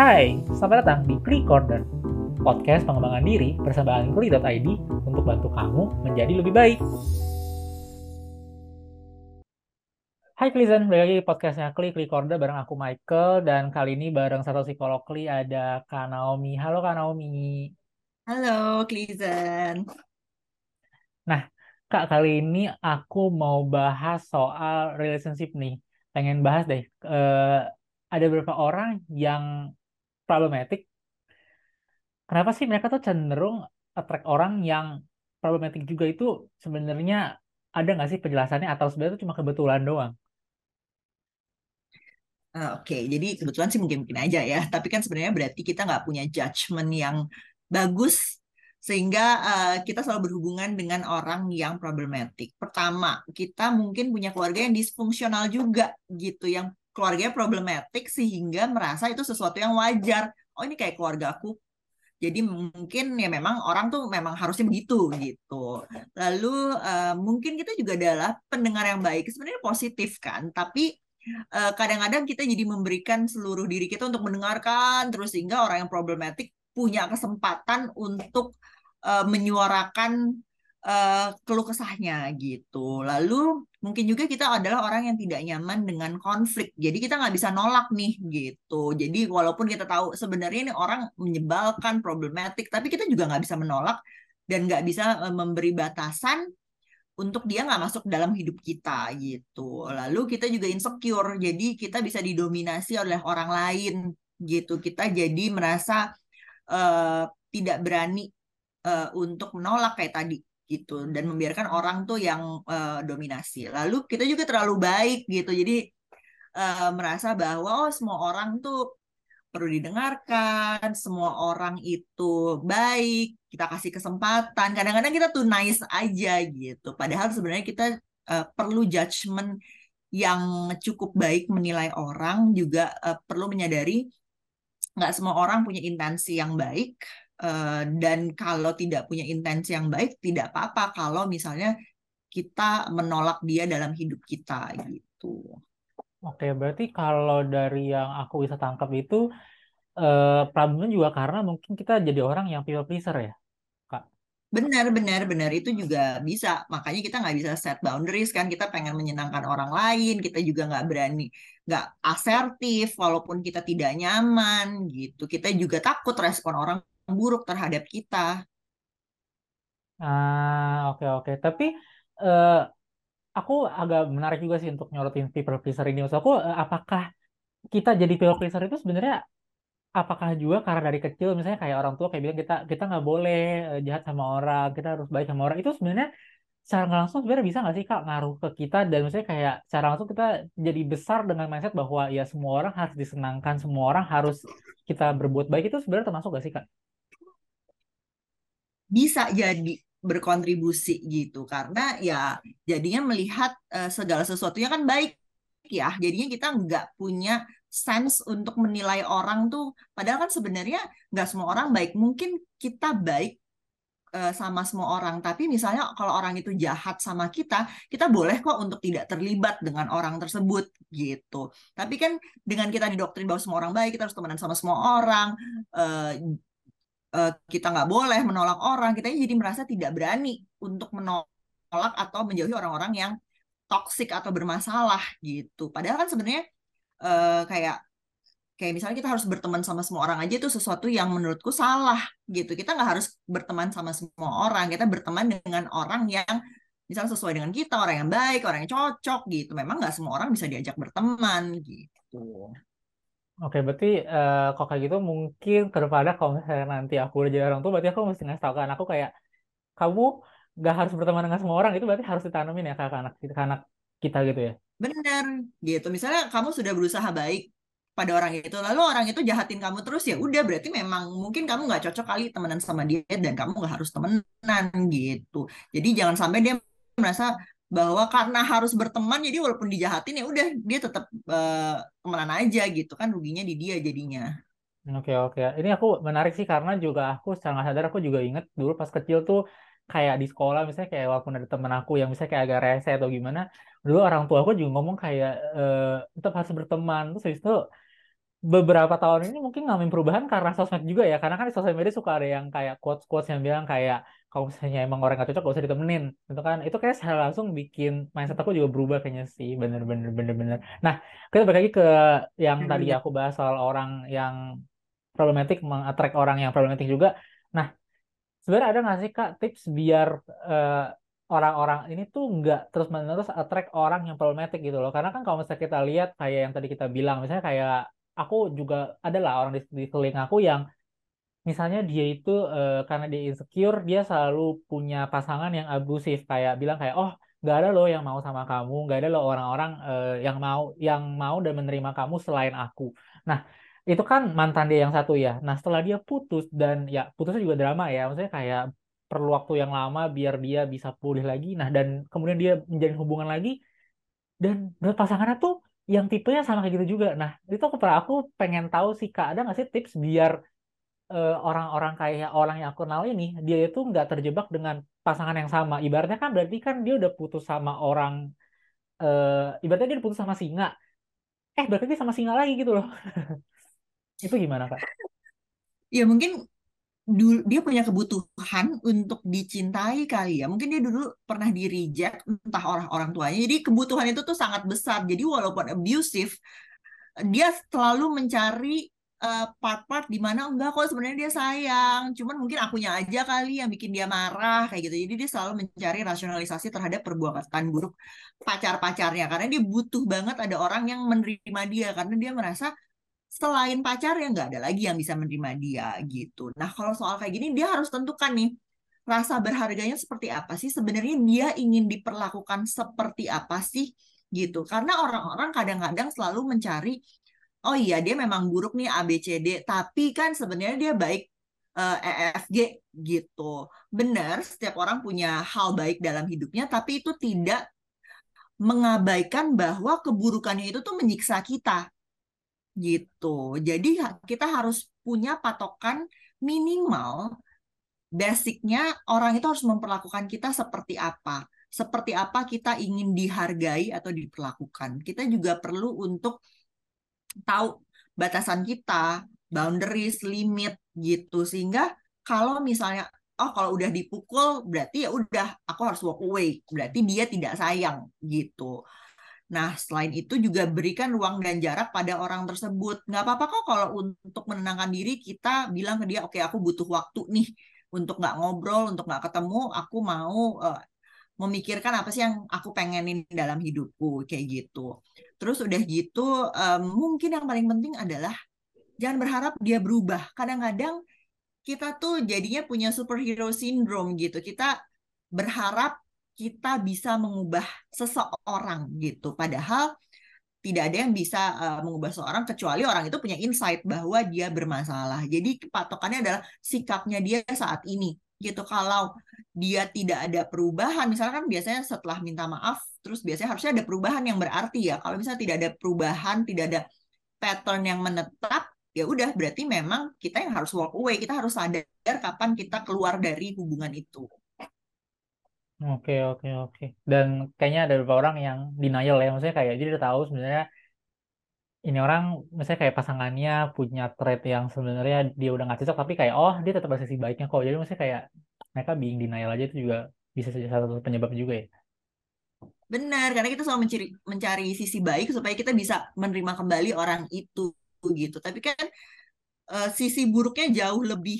Hai, selamat datang di Kli Corner, podcast pengembangan diri bersama Kli.id untuk bantu kamu menjadi lebih baik. Hai Klizen, balik lagi di podcastnya Kli, Kli Corner bareng aku Michael, dan kali ini bareng satu psikolog Kli ada Kak Naomi. Halo Kak Naomi. Halo, Klizen. Nah, Kak, kali ini aku mau bahas soal relationship nih. Pengen bahas deh, eh, ada beberapa orang yang problematik. Kenapa sih mereka tuh cenderung attract orang yang problematik juga itu sebenarnya ada nggak sih penjelasannya atau sebenarnya itu cuma kebetulan doang? Uh, Oke, jadi kebetulan sih mungkin-mungkin aja ya. Tapi kan sebenarnya berarti kita nggak punya judgement yang bagus sehingga uh, kita selalu berhubungan dengan orang yang problematik. Pertama, kita mungkin punya keluarga yang disfungsional juga gitu, yang keluarganya problematik sehingga merasa itu sesuatu yang wajar. Oh ini kayak keluarga aku. Jadi mungkin ya memang orang tuh memang harusnya begitu gitu. Lalu uh, mungkin kita juga adalah pendengar yang baik. Sebenarnya positif kan, tapi Eh, kadang-kadang kita jadi memberikan seluruh diri kita untuk mendengarkan terus sehingga orang yang problematik punya kesempatan untuk uh, menyuarakan uh, keluh kesahnya gitu. Lalu mungkin juga kita adalah orang yang tidak nyaman dengan konflik. Jadi kita nggak bisa nolak nih gitu. Jadi walaupun kita tahu sebenarnya ini orang menyebalkan, problematik, tapi kita juga nggak bisa menolak dan nggak bisa uh, memberi batasan untuk dia nggak masuk dalam hidup kita gitu. Lalu kita juga insecure, jadi kita bisa didominasi oleh orang lain gitu. Kita jadi merasa uh, tidak berani uh, untuk menolak kayak tadi gitu dan membiarkan orang tuh yang uh, dominasi. Lalu kita juga terlalu baik gitu, jadi uh, merasa bahwa oh semua orang tuh perlu didengarkan, semua orang itu baik, kita kasih kesempatan. Kadang-kadang kita tuh nice aja gitu. Padahal sebenarnya kita uh, perlu judgement yang cukup baik menilai orang, juga uh, perlu menyadari nggak semua orang punya intensi yang baik. Uh, dan kalau tidak punya intensi yang baik, tidak apa-apa kalau misalnya kita menolak dia dalam hidup kita gitu. Oke, berarti kalau dari yang aku bisa tangkap itu eh, problemnya juga karena mungkin kita jadi orang yang people pleaser ya, Kak. Benar, benar, benar itu juga bisa. Makanya kita nggak bisa set boundaries kan. Kita pengen menyenangkan orang lain. Kita juga nggak berani, nggak asertif walaupun kita tidak nyaman gitu. Kita juga takut respon orang buruk terhadap kita. Ah, oke oke. Tapi eh, aku agak menarik juga sih untuk nyorotin people pleaser ini. Maksud aku, eh, apakah kita jadi people pleaser itu sebenarnya apakah juga karena dari kecil misalnya kayak orang tua kayak bilang kita kita nggak boleh eh, jahat sama orang, kita harus baik sama orang. Itu sebenarnya secara langsung sebenarnya bisa nggak sih Kak ngaruh ke kita dan misalnya kayak secara langsung kita jadi besar dengan mindset bahwa ya semua orang harus disenangkan, semua orang harus kita berbuat baik itu sebenarnya termasuk nggak sih Kak? Bisa jadi berkontribusi gitu. Karena ya jadinya melihat uh, segala sesuatunya kan baik ya. Jadinya kita nggak punya sense untuk menilai orang tuh. Padahal kan sebenarnya nggak semua orang baik. Mungkin kita baik uh, sama semua orang. Tapi misalnya kalau orang itu jahat sama kita kita boleh kok untuk tidak terlibat dengan orang tersebut gitu. Tapi kan dengan kita didoktrin bahwa semua orang baik kita harus temenan sama semua orang uh, uh, kita nggak boleh menolak orang, kita jadi merasa tidak berani untuk menolak atau menjauhi orang-orang yang toksik atau bermasalah gitu. Padahal kan sebenarnya uh, kayak kayak misalnya kita harus berteman sama semua orang aja itu sesuatu yang menurutku salah gitu. Kita nggak harus berteman sama semua orang, kita berteman dengan orang yang misalnya sesuai dengan kita, orang yang baik, orang yang cocok gitu. Memang nggak semua orang bisa diajak berteman gitu. Oke, berarti uh, kok kayak gitu mungkin ke depannya kalau misalnya nanti aku udah jadi orang tua, berarti aku mesti ngasih tau ke anakku kayak kamu gak harus berteman dengan semua orang itu berarti harus ditanamin ya ke anak ke anak kita gitu ya. Benar, gitu. Misalnya kamu sudah berusaha baik pada orang itu, lalu orang itu jahatin kamu terus ya udah berarti memang mungkin kamu nggak cocok kali temenan sama dia dan kamu nggak harus temenan gitu. Jadi jangan sampai dia merasa bahwa karena harus berteman jadi walaupun dijahatin ya udah dia tetap uh, temenan aja gitu kan ruginya di dia jadinya. Oke oke, ini aku menarik sih karena juga aku secara sadar aku juga inget dulu pas kecil tuh kayak di sekolah misalnya kayak walaupun ada temen aku yang misalnya kayak agak rese atau gimana, dulu orang tua aku juga ngomong kayak e, tetap harus berteman terus habis itu beberapa tahun ini mungkin ngalamin perubahan karena sosmed juga ya. Karena kan di sosial media suka ada yang kayak quotes-quotes yang bilang kayak kalau misalnya emang orang gak cocok gak usah ditemenin. Itu kan itu kayak secara langsung bikin mindset aku juga berubah kayaknya sih. Bener-bener bener-bener. Nah, kita balik lagi ke yang tadi Benar. aku bahas soal orang yang problematik meng-attract orang yang problematik juga. Nah, sebenarnya ada nggak sih Kak tips biar eh, orang-orang ini tuh nggak terus-menerus attract orang yang problematik gitu loh. Karena kan kalau misalnya kita lihat kayak yang tadi kita bilang, misalnya kayak aku juga adalah orang di, di sekeliling aku yang misalnya dia itu eh, karena dia insecure, dia selalu punya pasangan yang abusif kayak bilang kayak oh nggak ada loh yang mau sama kamu, nggak ada loh orang-orang eh, yang mau yang mau dan menerima kamu selain aku. Nah itu kan mantan dia yang satu ya. Nah setelah dia putus dan ya putusnya juga drama ya, maksudnya kayak perlu waktu yang lama biar dia bisa pulih lagi. Nah dan kemudian dia menjalin hubungan lagi dan pasangannya tuh yang tipenya sama kayak gitu juga. Nah itu aku pernah aku pengen tahu sih kak ada nggak sih tips biar eh, orang-orang kayak orang yang aku kenal ini dia itu nggak terjebak dengan pasangan yang sama. Ibaratnya kan berarti kan dia udah putus sama orang eh ibaratnya dia udah putus sama singa. Eh berarti dia sama singa lagi gitu loh. Itu gimana kak? Ya mungkin dia punya kebutuhan untuk dicintai kali ya. Mungkin dia dulu pernah di reject entah orang-orang tuanya. Jadi kebutuhan itu tuh sangat besar. Jadi walaupun abusive, dia selalu mencari eh, part-part di mana enggak kok sebenarnya dia sayang. Cuman mungkin akunya aja kali yang bikin dia marah kayak gitu. Jadi dia selalu mencari rasionalisasi terhadap perbuatan buruk pacar-pacarnya karena dia butuh banget ada orang yang menerima dia karena dia merasa selain pacar ya nggak ada lagi yang bisa menerima dia gitu. Nah kalau soal kayak gini dia harus tentukan nih rasa berharganya seperti apa sih sebenarnya dia ingin diperlakukan seperti apa sih gitu. Karena orang-orang kadang-kadang selalu mencari oh iya dia memang buruk nih A B C D tapi kan sebenarnya dia baik eh, E F G gitu. Benar setiap orang punya hal baik dalam hidupnya tapi itu tidak mengabaikan bahwa keburukannya itu tuh menyiksa kita gitu. Jadi kita harus punya patokan minimal basicnya orang itu harus memperlakukan kita seperti apa. Seperti apa kita ingin dihargai atau diperlakukan. Kita juga perlu untuk tahu batasan kita, boundaries, limit gitu. Sehingga kalau misalnya oh kalau udah dipukul berarti ya udah aku harus walk away. Berarti dia tidak sayang gitu. Nah, selain itu juga berikan ruang dan jarak pada orang tersebut. Nggak apa-apa kok kalau untuk menenangkan diri kita bilang ke dia, oke okay, aku butuh waktu nih untuk nggak ngobrol, untuk nggak ketemu, aku mau uh, memikirkan apa sih yang aku pengenin dalam hidupku, kayak gitu. Terus udah gitu, um, mungkin yang paling penting adalah jangan berharap dia berubah. Kadang-kadang kita tuh jadinya punya superhero syndrome gitu. Kita berharap kita bisa mengubah seseorang gitu. Padahal tidak ada yang bisa uh, mengubah seorang kecuali orang itu punya insight bahwa dia bermasalah. Jadi patokannya adalah sikapnya dia saat ini gitu. Kalau dia tidak ada perubahan, misalnya kan biasanya setelah minta maaf, terus biasanya harusnya ada perubahan yang berarti ya. Kalau misalnya tidak ada perubahan, tidak ada pattern yang menetap, ya udah berarti memang kita yang harus walk away. Kita harus sadar kapan kita keluar dari hubungan itu. Oke, oke, oke. Dan kayaknya ada beberapa orang yang denial ya. Maksudnya kayak dia udah tahu sebenarnya ini orang misalnya kayak pasangannya punya trait yang sebenarnya dia udah nggak cocok tapi kayak oh dia tetap ada sisi baiknya kok. Jadi maksudnya kayak mereka being denial aja itu juga bisa jadi salah satu penyebab juga ya. Benar, karena kita selalu mencari, mencari sisi baik supaya kita bisa menerima kembali orang itu gitu. Tapi kan uh, sisi buruknya jauh lebih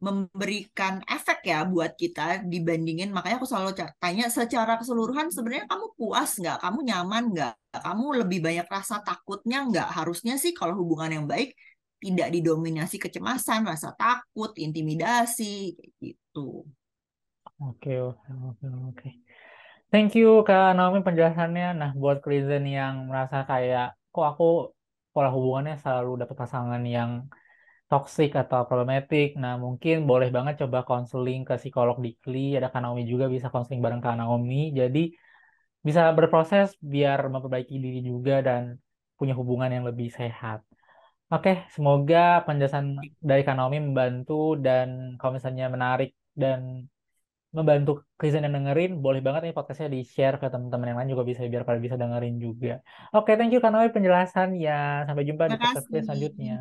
memberikan efek ya buat kita dibandingin. Makanya aku selalu tanya secara keseluruhan sebenarnya kamu puas nggak? Kamu nyaman nggak? Kamu lebih banyak rasa takutnya nggak? Harusnya sih kalau hubungan yang baik tidak didominasi kecemasan rasa takut intimidasi gitu. Oke, oke, oke. Thank you Kak Naomi penjelasannya. Nah, buat Klizen yang merasa kayak kok aku pola hubungannya selalu dapat pasangan yang toxic atau problematik. Nah, mungkin boleh banget coba konseling ke psikolog Dikli. Ada Kak Naomi juga bisa konseling bareng Kak Naomi. Jadi bisa berproses biar memperbaiki diri juga dan punya hubungan yang lebih sehat. Oke, semoga penjelasan dari Kak Naomi membantu dan kalau misalnya menarik dan membantu Kristen yang dengerin, boleh banget nih podcastnya di-share ke teman-teman yang lain juga bisa biar pada bisa dengerin juga. Oke, thank you Kak Noe penjelasan ya. Sampai jumpa di Terima podcast kasih. selanjutnya.